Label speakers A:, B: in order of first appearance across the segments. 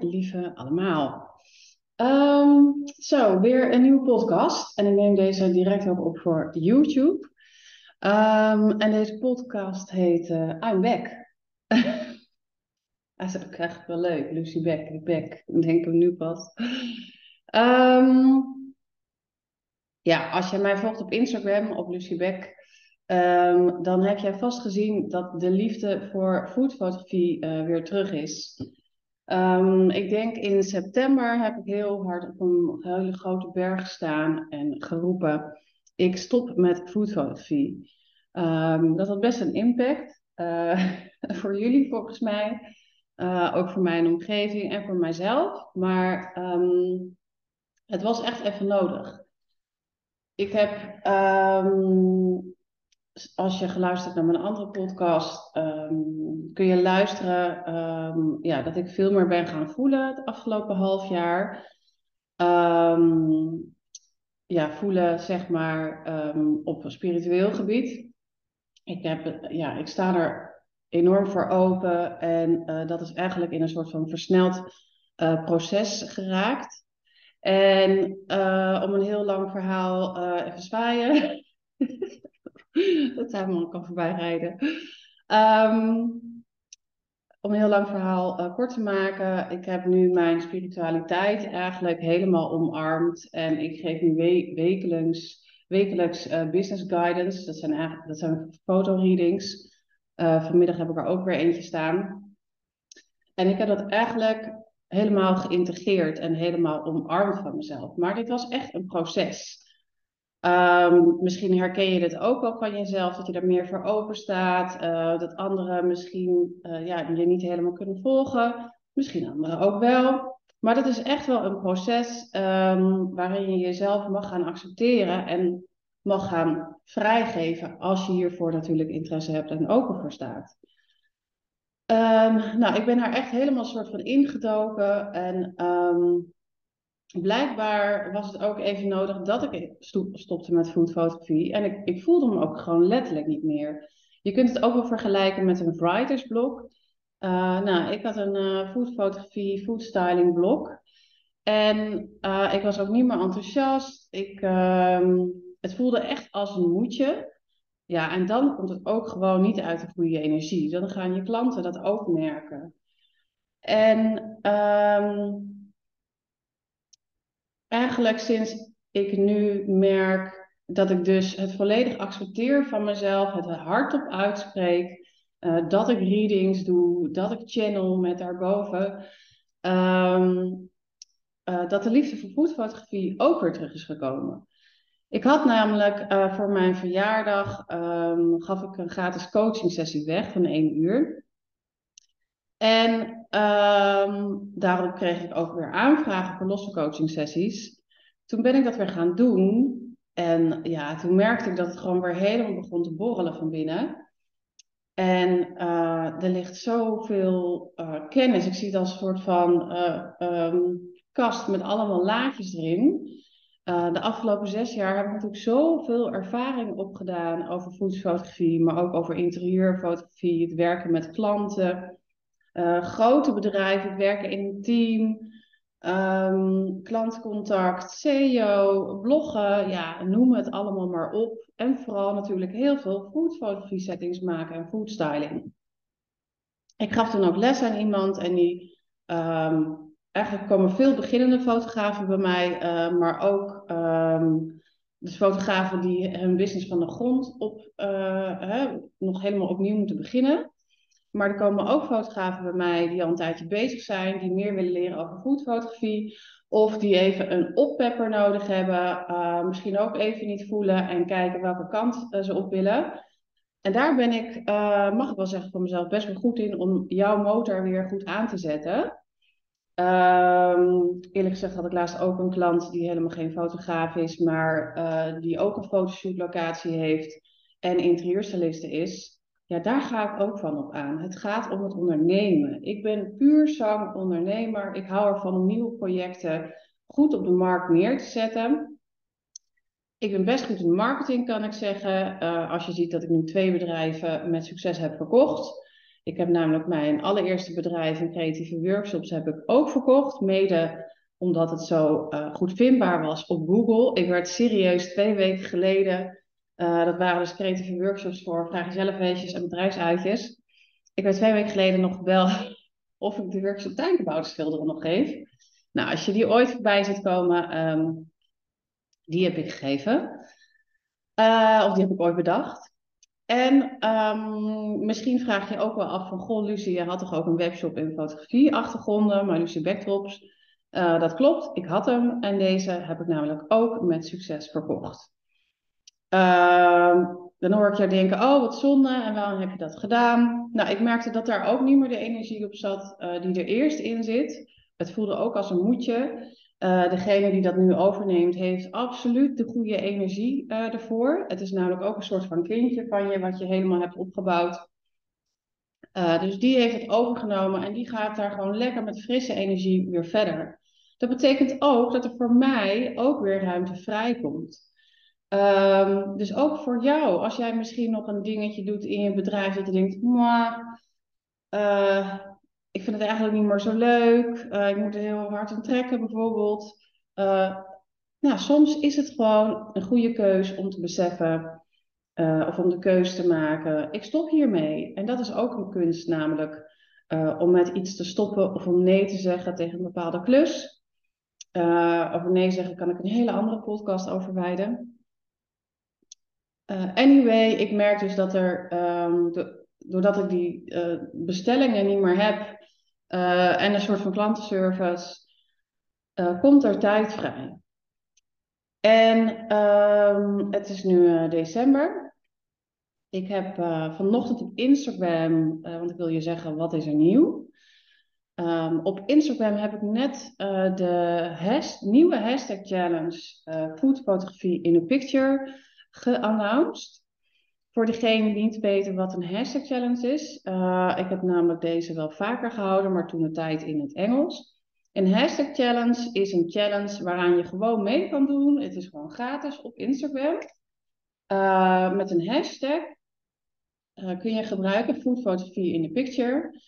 A: Lieve allemaal. Ehm, zo, weer een nieuwe podcast. En ik neem deze direct ook op voor YouTube. Ehm, en deze podcast heet uh, I'm Back. Hij is echt wel leuk. Lucy Beck, Beck. Ik denk hem nu pas. Ehm, ja, als je mij volgt op Instagram, op Lucy Beck, dan heb jij vast gezien dat de liefde voor foodfotografie uh, weer terug is. Um, ik denk in september heb ik heel hard op een hele grote berg gestaan en geroepen: ik stop met foodfotografie. Um, dat had best een impact uh, voor jullie volgens mij, uh, ook voor mijn omgeving en voor mijzelf. Maar um, het was echt even nodig. Ik heb als je geluisterd naar mijn andere podcast, um, kun je luisteren um, ja, dat ik veel meer ben gaan voelen het afgelopen half jaar. Um, ja, voelen zeg maar op spiritueel gebied. Ik, heb, ja, ik sta er enorm voor open en uh, dat is eigenlijk in een soort van versneld uh, proces geraakt. En uh, om een heel lang verhaal even zwaaien. dat Tuinman kan voorbij rijden. Um, om een heel lang verhaal uh, kort te maken, ik heb nu mijn spiritualiteit eigenlijk helemaal omarmd. En ik geef nu we wekelijks, wekelijks uh, business guidance. Dat zijn, eigenlijk, dat zijn fotoreadings. Uh, vanmiddag heb ik er ook weer eentje staan. En ik heb dat eigenlijk helemaal geïntegreerd en helemaal omarmd van mezelf. Maar dit was echt een proces. Um, misschien herken je dit ook wel van jezelf, dat je er meer voor open staat, uh, dat anderen misschien uh, ja, je niet helemaal kunnen volgen, misschien anderen ook wel. Maar dat is echt wel een proces um, waarin je jezelf mag gaan accepteren en mag gaan vrijgeven als je hiervoor natuurlijk interesse hebt en open voor staat. Um, nou, ik ben daar echt helemaal soort van ingedoken en blijkbaar was het ook even nodig dat ik stopte met foodfotografie. En ik, ik voelde me ook gewoon letterlijk niet meer. Je kunt het ook wel vergelijken met een writersblok. Uh, nou, ik had een uh, foodfotografie, foodstyling blok. En uh, ik was ook niet meer enthousiast. Ik, uh, het voelde echt als een moedje. Ja, en dan komt het ook gewoon niet uit de goede energie. Dan gaan je klanten dat ook merken. En um, eigenlijk sinds ik nu merk dat ik dus het volledig accepteer van mezelf, het hardop uitspreek, uh, dat ik readings doe, dat ik channel met daarboven, um, uh, dat de liefde voor voetfotografie ook weer terug is gekomen. Ik had namelijk uh, voor mijn verjaardag, um, gaf ik een gratis coaching sessie weg van één uur. En um, daarop kreeg ik ook weer aanvragen voor losse coaching sessies. Toen ben ik dat weer gaan doen. En ja, toen merkte ik dat het gewoon weer helemaal begon te borrelen van binnen. En uh, er ligt zoveel uh, kennis. Ik zie het als een soort van uh, um, kast met allemaal laadjes erin. de afgelopen zes jaar heb ik natuurlijk zoveel ervaring opgedaan over voedselfotografie, maar ook over interieurfotografie, het werken met klanten. Uh, grote bedrijven, werken in een team, um, klantcontact, SEO, bloggen, ja, noem het allemaal maar op. En vooral natuurlijk heel veel foodfotografie settings maken en foodstyling. Ik gaf toen ook les aan iemand en die, um, eigenlijk komen veel beginnende fotografen bij mij, uh, maar ook um, dus fotografen die hun business van de grond op uh, hè, nog helemaal opnieuw moeten beginnen. Maar er komen ook fotografen bij mij die al een tijdje bezig zijn, die meer willen leren over foodfotografie. Of die even een oppepper nodig hebben, uh, misschien ook even niet voelen en kijken welke kant uh, ze op willen. En daar ben ik, uh, mag ik wel zeggen van mezelf, best wel goed in om jouw motor weer goed aan te zetten. Um, eerlijk gezegd had ik laatst ook een klant die helemaal geen fotograaf is, maar die ook een fotoshootlocatie heeft en interieurstyliste is ja, daar ga ik ook van op aan. Het gaat om het ondernemen. Ik ben puur zang ondernemer. Ik hou ervan om nieuwe projecten goed op de markt neer te zetten. Ik ben best goed in marketing, kan ik zeggen. Uh, als je ziet dat ik nu twee bedrijven met succes heb verkocht. Ik heb namelijk mijn allereerste bedrijf in creatieve workshops heb ik ook verkocht. Mede omdat het zo uh, goed vindbaar was op Google. Ik werd serieus twee weken geleden, uh, dat waren dus creatieve workshops voor vrijgezellenfeestjes en bedrijfsuitjes. Ik werd twee weken geleden nog gebeld of ik de workshop tuinkebouwschilderen nog geef. Nou, als je die ooit voorbij ziet komen, um, die heb ik gegeven. Uh, of die heb ik ooit bedacht. En um, misschien vraag je ook wel af van, goh Lucie, je had toch ook een webshop in fotografie achtergronden, maar Lucie Backdrops. Uh, dat klopt, ik had hem en deze heb ik namelijk ook met succes verkocht. Uh, dan hoor ik jou denken, oh wat zonde en waarom heb je dat gedaan? Nou, ik merkte dat daar ook niet meer de energie op zat uh, die er eerst in zit. Het voelde ook als een moedje. Uh, degene die dat nu overneemt, heeft absoluut de goede energie uh, ervoor. Het is namelijk ook een soort van kindje van je, wat je helemaal hebt opgebouwd. Dus die heeft het overgenomen en die gaat daar gewoon lekker met frisse energie weer verder. Dat betekent ook dat er voor mij ook weer ruimte vrijkomt. Um, dus ook voor jou, als jij misschien nog een dingetje doet in je bedrijf dat je denkt, maar ik vind het eigenlijk niet meer zo leuk. Uh, ik moet er heel hard aan trekken bijvoorbeeld. Uh, nou, soms is het gewoon een goede keus om te beseffen of om de keus te maken. Ik stop hiermee. En dat is ook een kunst namelijk. om met iets te stoppen of om nee te zeggen tegen een bepaalde klus. over nee zeggen kan ik een hele andere podcast over wijden. Anyway, ik merk dus dat er, de, doordat ik die bestellingen niet meer heb, uh, en een soort van klantenservice, komt er tijd vrij. En um, het is nu december. Ik heb vanochtend op Instagram, want ik wil je zeggen, wat is er nieuw? Um, op Instagram heb ik net de nieuwe hashtag challenge foodfotografie in a picture geannounced. Voor degene die niet weten wat een hashtag challenge is, uh, ik heb namelijk deze wel vaker gehouden, maar toen de tijd in het Engels. Een hashtag challenge is een challenge waaraan je gewoon mee kan doen. Het is gewoon gratis op Instagram. Uh, met een hashtag uh, kun je gebruiken foodfotografie in de picture.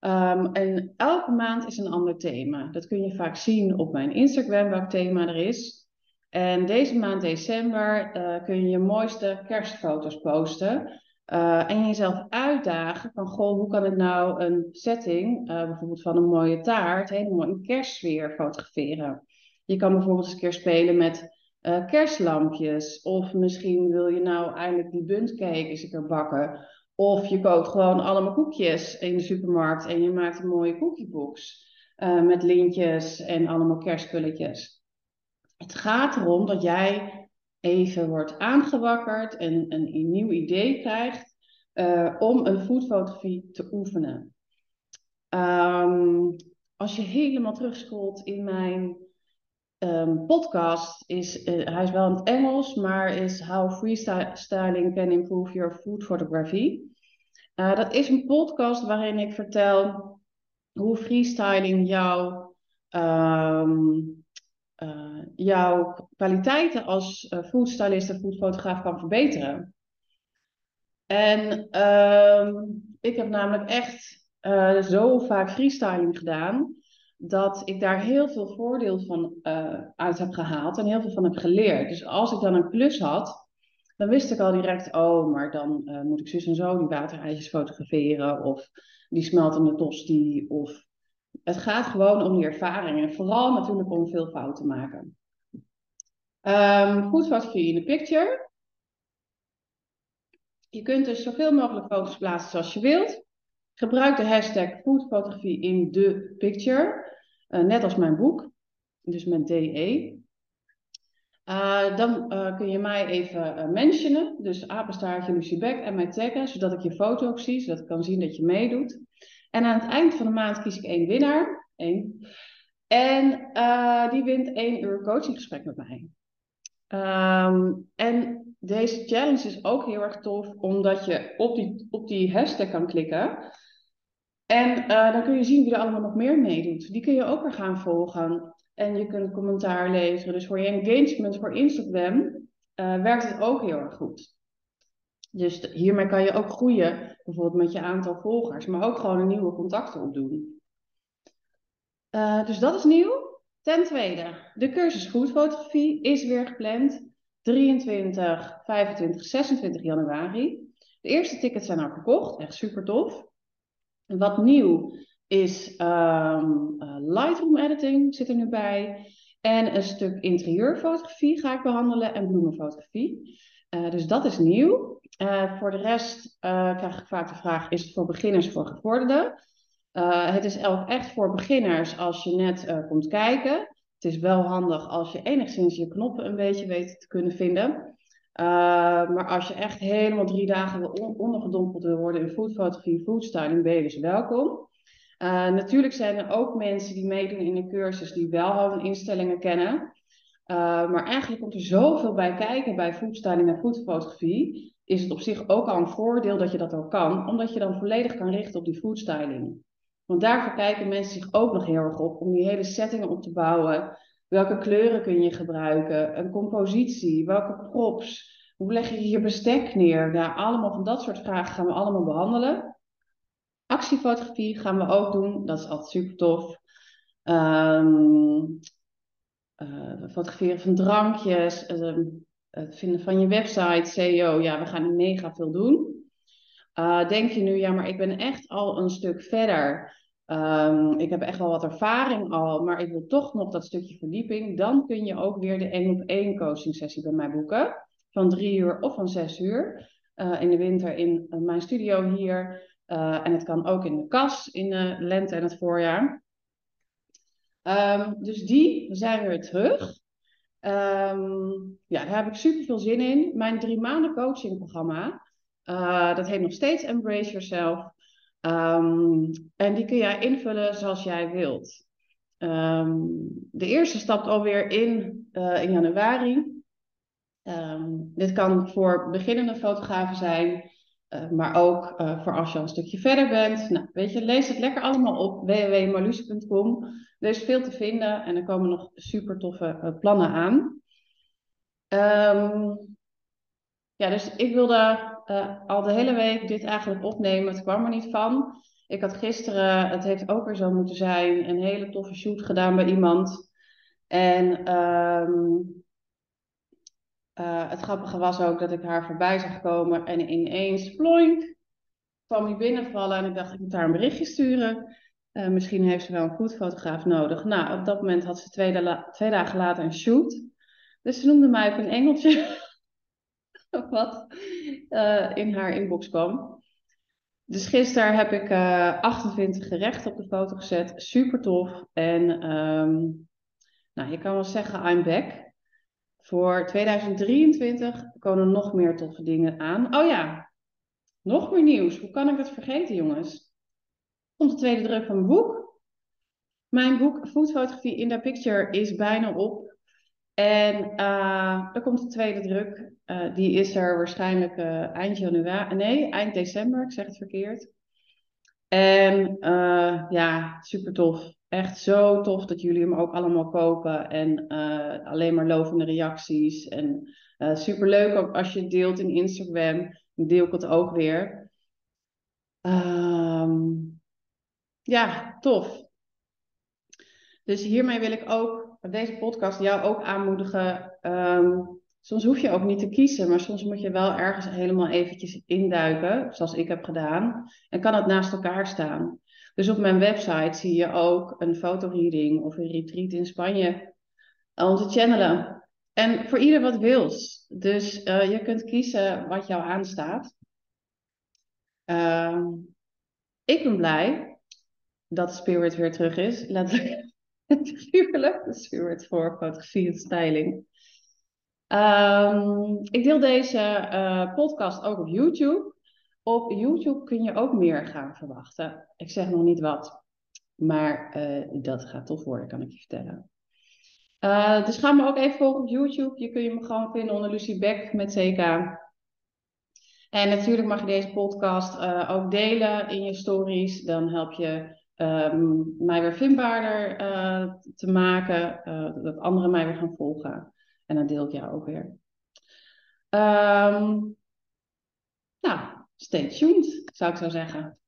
A: Um, en elke maand is een ander thema. Dat kun je vaak zien op mijn Instagram, welk thema er is. En deze maand december uh, kun je je mooiste kerstfoto's posten. Uh, en jezelf uitdagen van, goh, hoe kan ik nou een setting, uh, bijvoorbeeld van een mooie taart, helemaal in kerstsfeer fotograferen. Je kan bijvoorbeeld eens een keer spelen met kerstlampjes. Of misschien wil je nou eindelijk die buntcake eens een keer bakken. Of je koopt gewoon allemaal koekjes in de supermarkt en je maakt een mooie cookiebox. met lintjes en allemaal kerstspulletjes. Het gaat erom dat jij even wordt aangewakkerd en een, nieuw idee krijgt uh, om een foodfotografie te oefenen. Um, als je helemaal terugscrollt in mijn um, podcast, is, uh, hij is wel in het Engels, maar is How Freestyling Can Improve Your Food Photography. Uh, dat is een podcast waarin ik vertel hoe freestyling jou um, uh, jouw kwaliteiten als uh, foodstylist en foodfotograaf kan verbeteren. En uh, ik heb namelijk echt uh, zo vaak freestyling gedaan, dat ik daar heel veel voordeel van uit heb gehaald en heel veel van heb geleerd. Dus als ik dan een klus had, dan wist ik al direct, oh, maar dan moet ik zus en zo die waterijsjes fotograferen, of die smeltende tosti, of het gaat gewoon om die ervaring en vooral natuurlijk om veel fouten te maken. Um, fotografie in de picture. Je kunt dus zoveel mogelijk foto's plaatsen zoals je wilt. Gebruik de hashtag foodfotografie in de picture. Uh, net als mijn boek, dus met DE. Uh, dan uh, kun je mij even mentionen, dus apenstaartje Lucie Beck en mij taggen, zodat ik je foto ook zie, zodat ik kan zien dat je meedoet. En aan het eind van de maand kies ik één winnaar. Één. En uh, die wint één uur coachinggesprek met mij. Um, en deze challenge is ook heel erg tof, omdat je op die, op die hashtag kan klikken. En uh, dan kun je zien wie er allemaal nog meer meedoet. Die kun je ook weer gaan volgen. En je kunt commentaar leveren. Dus voor je engagement voor Instagram uh, werkt het ook heel erg goed. Dus hiermee kan je ook groeien, bijvoorbeeld met je aantal volgers, maar ook gewoon een nieuwe contacten opdoen. Uh, dus dat is nieuw. Ten tweede, de cursus foodfotografie is weer gepland. 23, 25, 26 januari. De eerste tickets zijn al verkocht, echt super tof. Wat nieuw is um, Lightroom editing zit er nu bij. En een stuk interieurfotografie ga ik behandelen en bloemenfotografie. Uh, dus dat is nieuw. Uh, voor de rest uh, krijg ik vaak de vraag: is het voor beginners voor gevorderden? het is echt voor beginners als je net komt kijken. Het is wel handig als je enigszins je knoppen een beetje weet te kunnen vinden. maar als je echt helemaal drie dagen wil ondergedompeld wil worden in foodfotografie, foodstyling, ben je dus welkom. Natuurlijk zijn er ook mensen die meedoen in de cursus die wel al hun instellingen kennen. Maar eigenlijk komt er zoveel bij kijken bij foodstyling en foodfotografie. Is het op zich ook al een voordeel dat je dat ook kan, omdat je dan volledig kan richten op die foodstyling. Want daarvoor kijken mensen zich ook nog heel erg op om die hele settingen op te bouwen. Welke kleuren kun je gebruiken? Een compositie? Welke props? Hoe leg je je bestek neer? Ja, allemaal van dat soort vragen gaan we allemaal behandelen. Actiefotografie gaan we ook doen. Dat is altijd super tof. Um, fotograferen van drankjes, ehm, het vinden van je website, SEO. Ja, we gaan mega veel doen. Uh, denk je nu, ja, maar ik ben echt al een stuk verder. Um, ik heb echt wel wat ervaring al, maar ik wil toch nog dat stukje verdieping. Dan kun je ook weer de één op één coaching sessie bij mij boeken. Van drie uur of van zes uur. Uh, in de winter in mijn studio hier. En het kan ook in de kas in de lente en het voorjaar. Um, dus die zijn weer terug. Um, ja, daar heb ik super veel zin in. Mijn drie maanden coachingprogramma, uh, dat heet nog steeds Embrace Yourself. Um, en die kun jij invullen zoals jij wilt. de eerste stapt alweer in uh, in januari. dit kan voor beginnende fotografen zijn. Uh, maar ook voor als je al een stukje verder bent. Nou, weet je, lees het lekker allemaal op www.marluce.com. Er is veel te vinden en er komen nog super toffe plannen aan. Um, ja, dus ik wilde al de hele week dit eigenlijk opnemen. Het kwam er niet van. Ik had gisteren, het heeft ook weer zo moeten zijn, een hele toffe shoot gedaan bij iemand. En um, het grappige was ook dat ik haar voorbij zag komen en ineens, ploink, kwam hij binnenvallen. En ik dacht, ik moet haar een berichtje sturen. Uh, misschien heeft ze wel een fotograaf nodig. Nou, op dat moment had ze twee, twee, dagen later een shoot. Dus ze noemde mij ook een engeltje. wat uh, in haar inbox kwam. Dus gisteren heb ik 28 gerechten op de foto gezet. Super tof. En um, nou, je kan wel zeggen, I'm back. Voor 2023 komen nog meer toffe dingen aan. Oh ja, nog meer nieuws. Hoe kan ik het vergeten, jongens? Komt de tweede druk van mijn boek. Mijn boek Foodfotografie in the Picture is bijna op. En uh, er komt de tweede druk. Uh, die is er waarschijnlijk uh, eind januari. Nee, eind december. Ik zeg het verkeerd. En ja, super tof echt zo tof dat jullie hem ook allemaal kopen. En alleen maar lovende reacties. En uh, superleuk ook als je het deelt in Instagram. Deel ik het ook weer. Um, ja, tof. Dus hiermee wil ik ook deze podcast jou ook aanmoedigen. Um, soms hoef je ook niet te kiezen, maar soms moet je wel ergens helemaal eventjes induiken, zoals ik heb gedaan. En kan het naast elkaar staan. Dus op mijn website zie je ook een fotoreading of een retreat in Spanje om te channelen. En voor ieder wat wils. Dus uh, je kunt kiezen wat jou aanstaat. Uh, ik ben blij dat Spirit weer terug is. Letterlijk figuurlijk. De Spirit voor fotografie en styling. Um, ik deel deze uh, podcast ook op YouTube. Op YouTube kun je ook meer gaan verwachten. Ik zeg nog niet wat, maar uh, dat gaat tof worden, kan ik je vertellen. Uh, dus ga me ook even volgen op YouTube. Je kun je me gewoon vinden onder Lucie Beck met CK. En natuurlijk mag je deze podcast ook delen in je stories. Dan help je um, mij weer vindbaarder te maken. dat anderen mij weer gaan volgen. En dan deel ik jou ook weer. Um, nou, stay tuned, zou ik zo zeggen.